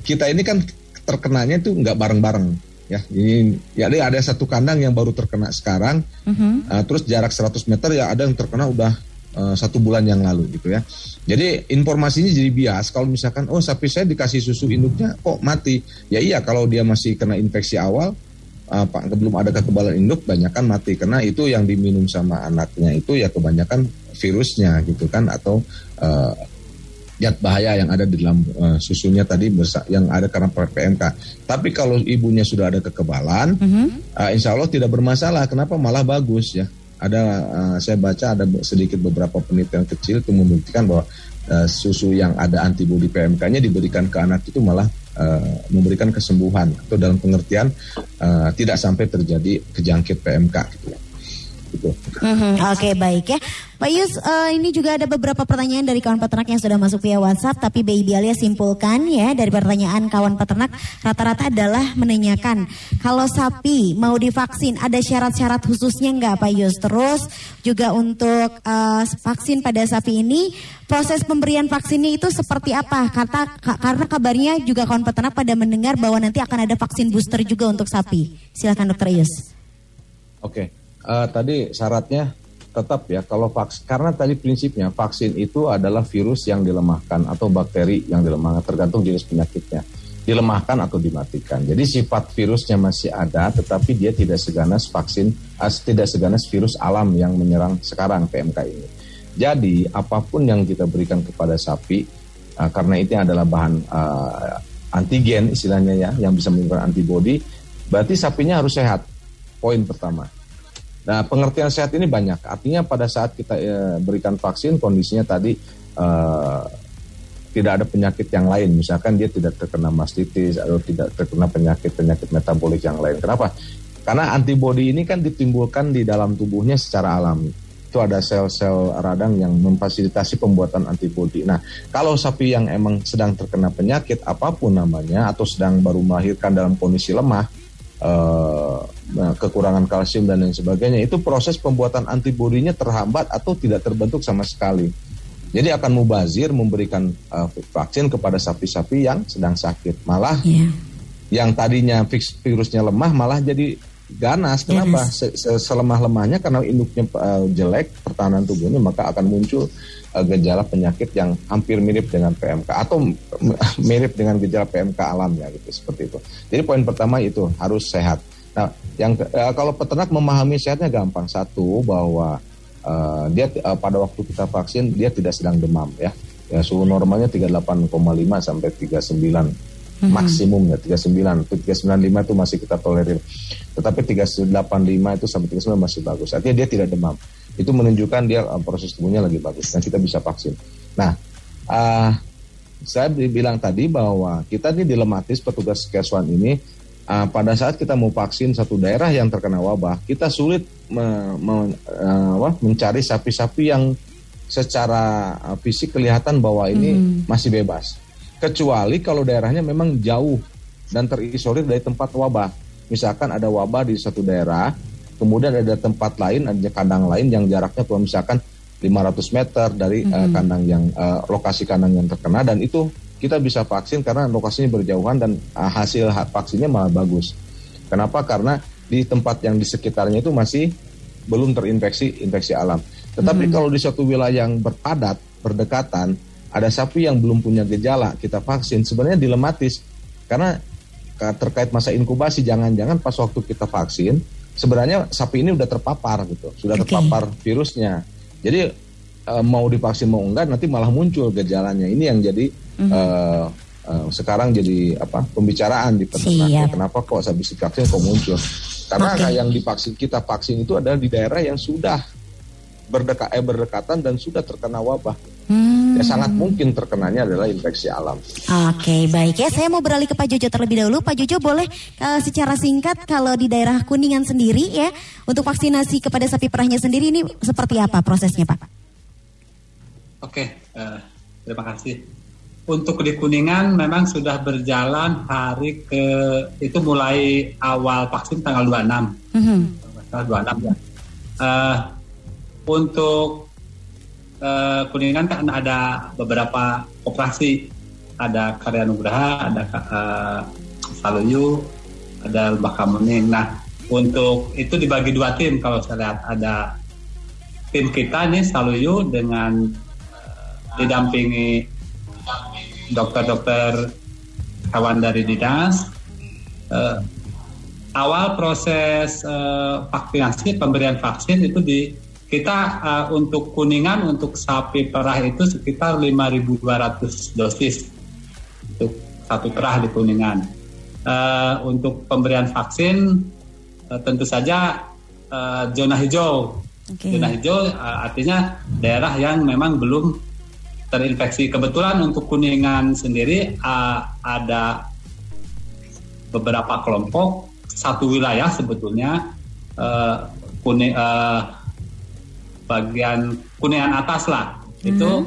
kita ini kan terkenanya itu nggak bareng-bareng ya. Ini ya ada satu kandang yang baru terkena sekarang. Uh-huh. uh, terus jarak 100 meter ya ada yang terkena udah uh, satu bulan yang lalu gitu ya. Jadi informasinya jadi bias. Kalau misalkan oh sapi saya dikasih susu induknya kok mati? Ya iya kalau dia masih kena infeksi awal pak belum ada kekebalan induk banyak kan mati karena itu yang diminum sama anaknya itu ya kebanyakan virusnya gitu kan atau uh, zat bahaya yang ada di dalam uh, susunya tadi yang ada karena PMK. Tapi kalau ibunya sudah ada kekebalan, mm -hmm. uh, insya Allah tidak bermasalah. Kenapa malah bagus ya? Ada uh, saya baca ada sedikit beberapa penelitian kecil itu membuktikan bahwa uh, susu yang ada antibodi PMK-nya diberikan ke anak itu malah uh, memberikan kesembuhan atau dalam pengertian uh, tidak sampai terjadi kejangkit PMK gitu ya gitu. Mm-hmm, Oke okay, baik ya, Pak Yus. Uh, ini juga ada beberapa pertanyaan dari kawan peternak yang sudah masuk via WhatsApp, tapi Baby Alia simpulkan ya dari pertanyaan kawan peternak rata-rata adalah menanyakan kalau sapi mau divaksin ada syarat-syarat khususnya nggak Pak Yus? Terus juga untuk uh, vaksin pada sapi ini proses pemberian vaksinnya itu seperti apa? Kata karena kabarnya juga kawan peternak pada mendengar bahwa nanti akan ada vaksin booster juga untuk sapi. Silakan Dokter Yus. Oke. Okay uh, tadi syaratnya tetap ya kalau vaksin karena tadi prinsipnya vaksin itu adalah virus yang dilemahkan atau bakteri yang dilemahkan tergantung jenis penyakitnya dilemahkan atau dimatikan. Jadi sifat virusnya masih ada tetapi dia tidak seganas vaksin uh, tidak seganas virus alam yang menyerang sekarang PMK ini. Jadi apa pun yang kita berikan kepada sapi uh, karena itu adalah bahan uh, antigen istilahnya ya yang bisa menimbulkan antibodi berarti sapinya harus sehat. Poin pertama. Nah, pengertian sehat ini banyak. Artinya pada saat kita e, berikan vaksin, kondisinya tadi e, tidak ada penyakit yang lain. Misalkan dia tidak terkena mastitis atau tidak terkena penyakit-penyakit metabolik yang lain. Kenapa? Karena antibodi ini kan ditimbulkan di dalam tubuhnya secara alami. Itu ada sel-sel radang yang memfasilitasi pembuatan antibodi. Nah, kalau sapi yang emang sedang terkena penyakit apa pun namanya atau sedang baru melahirkan dalam kondisi lemah, uh, kekurangan kalsium dan lain sebagainya itu proses pembuatan antibodinya terhambat atau tidak terbentuk sama sekali. Jadi akan mubazir memberikan uh, vaksin kepada sapi-sapi yang sedang sakit. Malah yeah. yang tadinya virusnya lemah malah jadi ganas. Kenapa? Selemah-lemahnya karena induknya uh, jelek pertahanan tubuhnya maka akan muncul uh, gejala penyakit yang hampir mirip dengan PMK atau mirip dengan gejala PMK alam ya gitu seperti itu. Jadi poin pertama itu harus sehat. Nah, yang uh, kalau peternak memahami sehatnya gampang. Satu bahwa uh, dia uh, pada waktu kita vaksin dia tidak sedang demam ya. Ya suhu normalnya 38,5 sampai 39 hmm. maksimum ya 39 395 itu masih kita tolerir tetapi 385 itu sampai 39 masih bagus artinya dia tidak demam itu menunjukkan dia uh, proses tubuhnya lagi bagus dan kita bisa vaksin. Nah, uh, saya bilang tadi bahwa kita ini dilematis petugas keswan ini uh, pada saat kita mau vaksin satu daerah yang terkena wabah, kita sulit me, me, uh, mencari sapi-sapi yang secara fisik kelihatan bahwa ini hmm. masih bebas. Kecuali kalau daerahnya memang jauh dan terisolir dari tempat wabah. Misalkan ada wabah di satu daerah, Kemudian ada tempat lain, ada kandang lain yang jaraknya kalau misalkan 500 meter dari mm -hmm. uh, kandang yang uh, lokasi kandang yang terkena dan itu kita bisa vaksin karena lokasinya berjauhan dan uh, hasil vaksinnya malah bagus. Kenapa? Karena di tempat yang di sekitarnya itu masih belum terinfeksi infeksi alam. Tetapi mm -hmm. kalau di suatu wilayah yang berpadat, berdekatan, ada sapi yang belum punya gejala, kita vaksin sebenarnya dilematis karena terkait masa inkubasi jangan-jangan pas waktu kita vaksin sebenarnya sapi ini udah terpapar gitu, sudah okay. terpapar virusnya. Jadi uh, mau divaksin mau enggak nanti malah muncul gejalanya. Ini yang jadi mm -hmm. uh, sekarang jadi apa pembicaraan di peternak. Ya, kenapa kok habis divaksin kok muncul? Karena okay. yang divaksin kita vaksin itu adalah di daerah yang sudah berdekat eh, berdekatan dan sudah terkena wabah. Hmm. Ya sangat mungkin terkenanya adalah infeksi alam. Oke, baik ya. Saya mau beralih ke Pak Jojo terlebih dahulu. Pak Jojo boleh eh, secara singkat kalau di daerah Kuningan sendiri ya untuk vaksinasi kepada sapi perahnya sendiri ini seperti apa prosesnya, Pak? Oke, eh, terima kasih. Untuk di Kuningan memang sudah berjalan hari ke itu mulai awal vaksin tanggal 26. Mhm. Tanggal 26 ya. Eh, untuk eh, Kuningan kan ada beberapa operasi. Ada Karya Nugraha, ada eh, Saluyu, ada Lembah Kamuning. Nah, untuk itu dibagi dua tim kalau saya lihat ada tim kita nih Saluyu dengan didampingi dokter-dokter kawan dari dinas. Eh, awal proses eh, vaksinasi pemberian vaksin itu di kita eh, untuk kuningan untuk sapi perah itu sekitar 5.200 dosis untuk sapi perah di kuningan. Eh, untuk pemberian vaksin eh, tentu saja eh, zona hijau. Oke. Zona hijau eh, artinya daerah yang memang belum terinfeksi. Kebetulan untuk kuningan sendiri uh, ada beberapa kelompok satu wilayah sebetulnya uh, kuning uh, bagian kuningan atas lah itu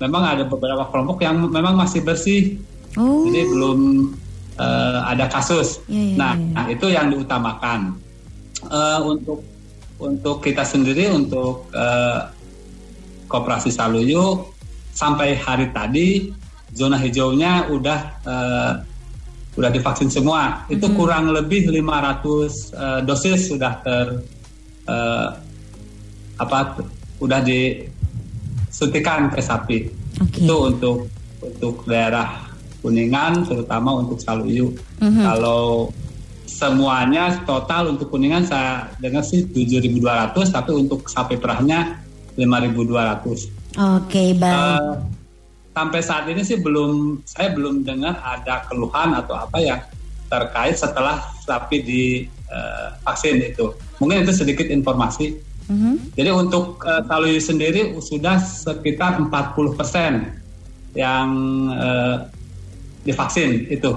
memang ada beberapa kelompok yang memang masih bersih Oh. jadi belum uh, ada kasus. Iya, iya, nah, iya. nah, itu yang diutamakan Uh, untuk untuk kita sendiri untuk uh, Koperasi Saluyu sampai hari tadi zona hijaunya udah eh, udah divaksin semua. Itu Mm-hmm. kurang lebih 500 eh, dosis sudah ter eh, apa udah disuntikan ke sapi. Oke. Itu untuk untuk daerah Kuningan terutama untuk Saluyu. Mhm. Kalau semuanya total untuk Kuningan saya dengar sih 7.200 tapi untuk sapi perahnya 5.200. Oke, baik. Eh, sampai saat ini sih belum saya belum dengar ada keluhan atau apa yang terkait setelah sapi di eh, vaksin itu. Mungkin itu sedikit informasi. Mhm. Jadi untuk uh, sendiri sudah sekitar 40% yang eh, divaksin itu.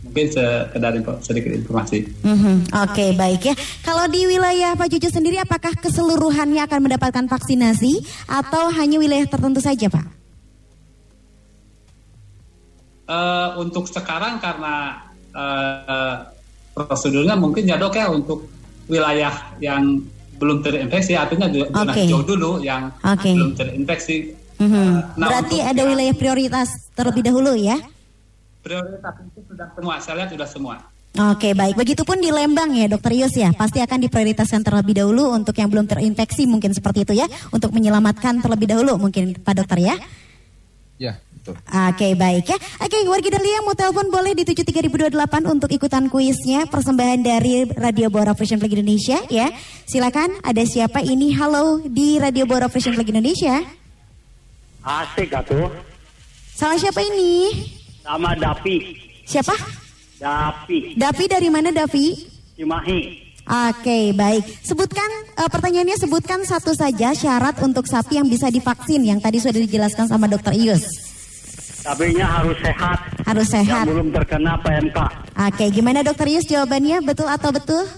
Mungkin sekedar info- sedikit informasi. Mhm. Oke, baik ya. Kalau di wilayah Pak Jojo sendiri, apakah keseluruhannya akan mendapatkan vaksinasi atau hanya wilayah tertentu saja, Pak? Eh, untuk sekarang karena eh, prosedurnya mungkin ya dok ya untuk wilayah yang belum terinfeksi artinya zona Oke. hijau dulu yang Oke. belum terinfeksi Mhm. Nah, Berarti untuk ada yang- wilayah prioritas terlebih dahulu ya? prioritas itu sudah semua saya lihat sudah semua Oke, baik. Begitupun di Lembang ya, Dokter Yus ya. Pasti akan diprioritaskan terlebih dahulu untuk yang belum terinfeksi mungkin seperti itu ya, untuk menyelamatkan terlebih dahulu mungkin Pak Dokter ya. Ya, betul. Oke baik ya. Oke warga Dahlia mau telepon boleh di 73028 untuk ikutan kuisnya persembahan dari Radio Bora Fashion Flag Indonesia ya. Silakan ada siapa ini? Halo di Radio Bora Fashion Flag Indonesia. Asik atuh. Salah siapa ini? Sama Dapi. Siapa? Dapi. Davi dari mana Davi? Cimahi. Oke baik. Sebutkan eh, pertanyaannya sebutkan satu saja syarat untuk sapi yang bisa divaksin yang tadi sudah dijelaskan sama Dokter Ius. Sapinya harus sehat. Harus sehat. Yang belum terkena PMK. Oke gimana Dokter Ius jawabannya betul atau betul?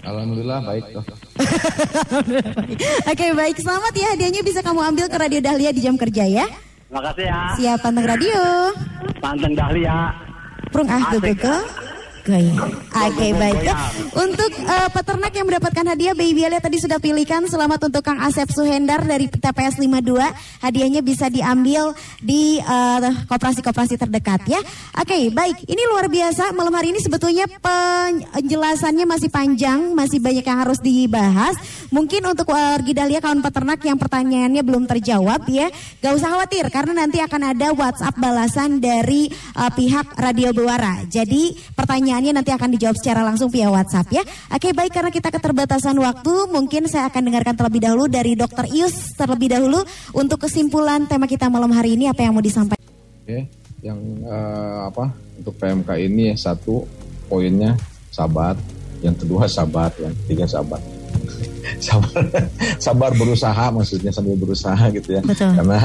Alhamdulillah baik. Oke baik selamat ya hadiahnya bisa kamu ambil ke Radio Dahlia di jam kerja ya. Makasih ya. Siap panteng radio. Panteng Dahlia. Prung ah go Oke baik ya. Untuk eh, peternak yang mendapatkan hadiah Baby Alia tadi sudah pilihkan selamat untuk Kang Asep Suhendar dari TPS 52. Hadiahnya bisa diambil di eh, koperasi-koperasi terdekat ya. Oke baik ini luar biasa malam hari ini sebetulnya penjelasannya masih panjang masih banyak yang harus dibahas. Mungkin untuk warga Dahlia kawan peternak yang pertanyaannya belum terjawab ya. Gak usah khawatir karena nanti akan ada WhatsApp balasan dari eh, pihak Radio Buara. Jadi pertanyaannya nanti akan dijawab secara langsung via WhatsApp ya. Oke baik karena kita keterbatasan waktu mungkin saya akan dengarkan terlebih dahulu dari Dokter Ius terlebih dahulu untuk kesimpulan tema kita malam hari ini apa yang mau disampaikan. Oke, yang eh, apa untuk PMK ini satu poinnya sabar, yang kedua sabar, yang ketiga sabar. sabar sabar berusaha maksudnya sambil berusaha gitu ya Betul. karena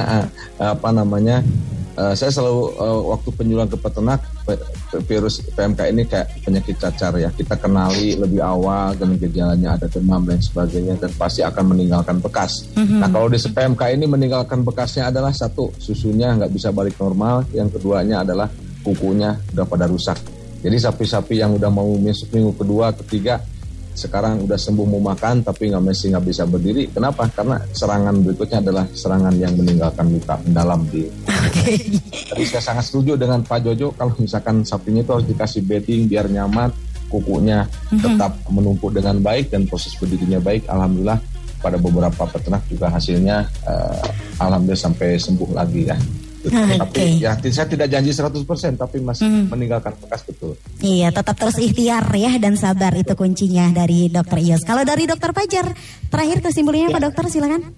eh, apa namanya eh, saya selalu eh, waktu penyuluhan ke peternak pe- virus PMK ini kayak penyakit cacar ya. Kita kenali lebih awal dan gejalanya ada demam dan sebagainya dan pasti akan meninggalkan bekas. Nah kalau di PMK ini meninggalkan bekasnya adalah satu susunya nggak bisa balik normal. Yang keduanya adalah kukunya udah pada rusak. Jadi sapi-sapi yang udah mau masuk minggu kedua ketiga sekarang udah sembuh mau makan tapi nggak masih nggak bisa berdiri. Kenapa? Karena serangan berikutnya adalah serangan yang meninggalkan luka mendalam di. Jadi saya sangat setuju dengan Pak Jojo kalau misalkan sapinya itu harus dikasih bedding biar nyaman, kukunya tetap menumpuk dengan baik dan proses berdirinya baik. Alhamdulillah pada beberapa peternak juga hasilnya eh, alhamdulillah sampai sembuh lagi ya. Oke. Tapi ya saya tidak janji 100% tapi masih meninggalkan bekas betul. Iya, tetap terus ikhtiar ya dan sabar itu kuncinya dari Dokter Ios. Kalau dari Dokter Fajar, terakhir kesimpulannya Pak Dokter silakan.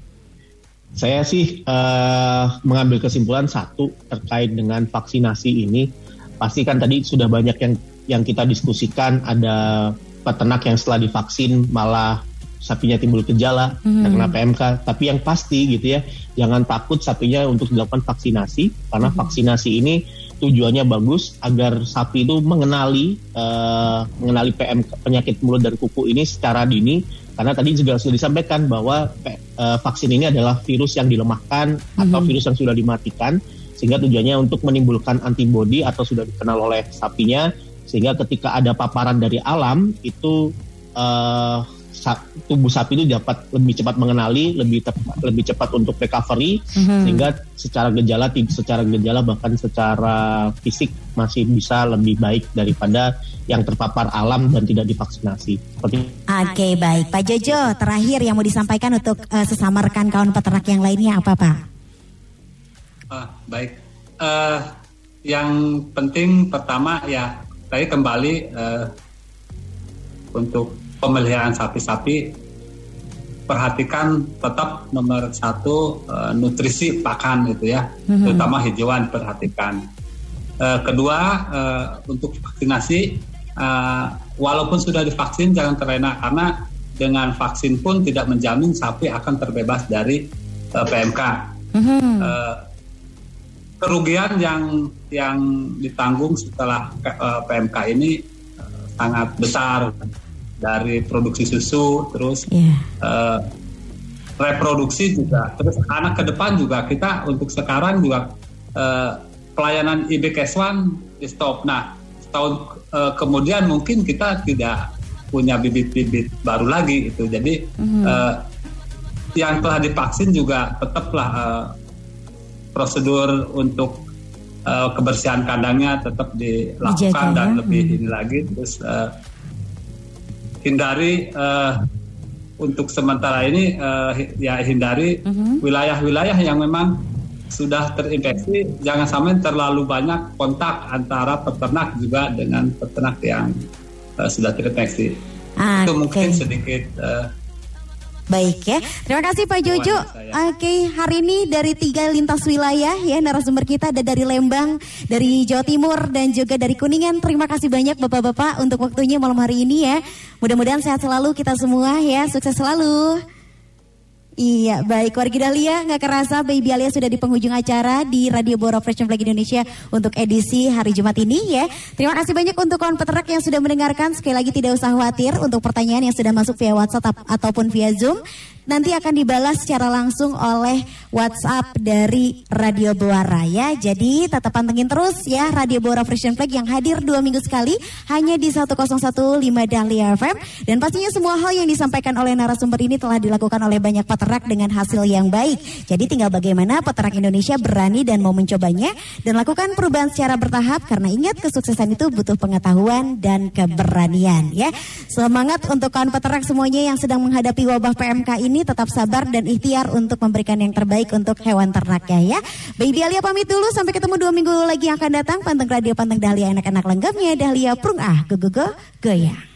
Saya sih eh, mengambil kesimpulan satu terkait dengan vaksinasi ini. Pasti kan tadi sudah banyak yang yang kita diskusikan ada peternak yang setelah divaksin malah sapinya timbul gejala karena PMK. Tapi yang pasti gitu ya, jangan takut sapinya untuk dilakukan vaksinasi karena vaksinasi ini tujuannya bagus agar sapi itu mengenali eh, mengenali PMK penyakit mulut dan kuku ini secara dini. Karena tadi juga sudah disampaikan bahwa eh, vaksin ini adalah virus yang dilemahkan atau virus yang sudah dimatikan sehingga tujuannya untuk menimbulkan antibodi atau sudah dikenal oleh sapinya sehingga ketika ada paparan dari alam itu sa- tubuh sapi itu dapat lebih cepat mengenali lebih tepat lebih cepat untuk recovery sehingga secara gejala secara gejala bahkan secara fisik masih bisa lebih baik daripada yang terpapar alam dan tidak divaksinasi seperti Oke, baik. Pak Jojo, terakhir yang mau disampaikan untuk eh, sesama rekan kawan peternak yang lainnya apa, Pak? Ah, baik. Eh, yang penting pertama ya tadi kembali eh, untuk pemeliharaan sapi-sapi perhatikan tetap nomor satu eh, nutrisi pakan gitu ya, terutama hijauan perhatikan. Eh, kedua eh, untuk vaksinasi eh, walaupun sudah divaksin jangan terlena karena dengan vaksin pun tidak menjamin sapi akan terbebas dari eh, PMK. Eh, kerugian yang yang ditanggung setelah eh, PMK ini sangat besar dari produksi susu terus Iya. eh, reproduksi juga. Terus anak ke depan juga kita untuk sekarang juga eh, pelayanan IBKS1 di stop. Nah setahun eh, kemudian mungkin kita tidak punya bibit-bibit baru lagi itu. Jadi eh, yang telah divaksin juga tetaplah eh, prosedur untuk eh, kebersihan kandangnya tetap dilakukan Dijaga, dan ya. lebih ini lagi. Terus eh, hindari eh, untuk sementara ini hi- ya hindari wilayah-wilayah yang memang sudah terinfeksi. Jangan sampai terlalu banyak kontak antara peternak juga dengan peternak yang eh, sudah terinfeksi. Itu Oke. mungkin sedikit eh, Baik ya, terima kasih Pak Jojo. Oke, hari ini dari tiga lintas wilayah ya narasumber kita ada dari Lembang, dari Jawa Timur dan juga dari Kuningan. Terima kasih banyak Bapak-bapak untuk waktunya malam hari ini ya. Mudah-mudahan sehat selalu kita semua ya, sukses selalu. Iya, baik warga Dahlia, nggak kerasa Baby Alia sudah di penghujung acara di Radio Bora Fresh Flag Indonesia untuk edisi hari Jumat ini ya. Terima kasih banyak untuk kawan peternak yang sudah mendengarkan. Sekali lagi tidak usah khawatir untuk pertanyaan yang sudah masuk via WhatsApp ap- ataupun via Zoom. Nanti akan dibalas secara langsung oleh WhatsApp dari Radio Buara ya. Jadi tetap pantengin terus ya Radio Buara Fresh Flag yang hadir dua minggu sekali hanya di 101.5 Dahlia FM. Dan pastinya semua hal yang disampaikan oleh narasumber ini telah dilakukan oleh banyak peternak dengan hasil yang baik. Jadi tinggal bagaimana peternak Indonesia berani dan mau mencobanya dan lakukan perubahan secara bertahap karena ingat kesuksesan itu butuh pengetahuan dan keberanian ya. Semangat untuk kawan peternak semuanya yang sedang menghadapi wabah PMK ini tetap sabar dan ikhtiar untuk memberikan yang terbaik untuk hewan ternaknya ya. Baby Alia pamit dulu sampai ketemu dua minggu lagi yang akan datang. Panteng Radio Panteng Dahlia anak-anak lenggapnya Dahlia Prung Ah Go Go Go Goyang.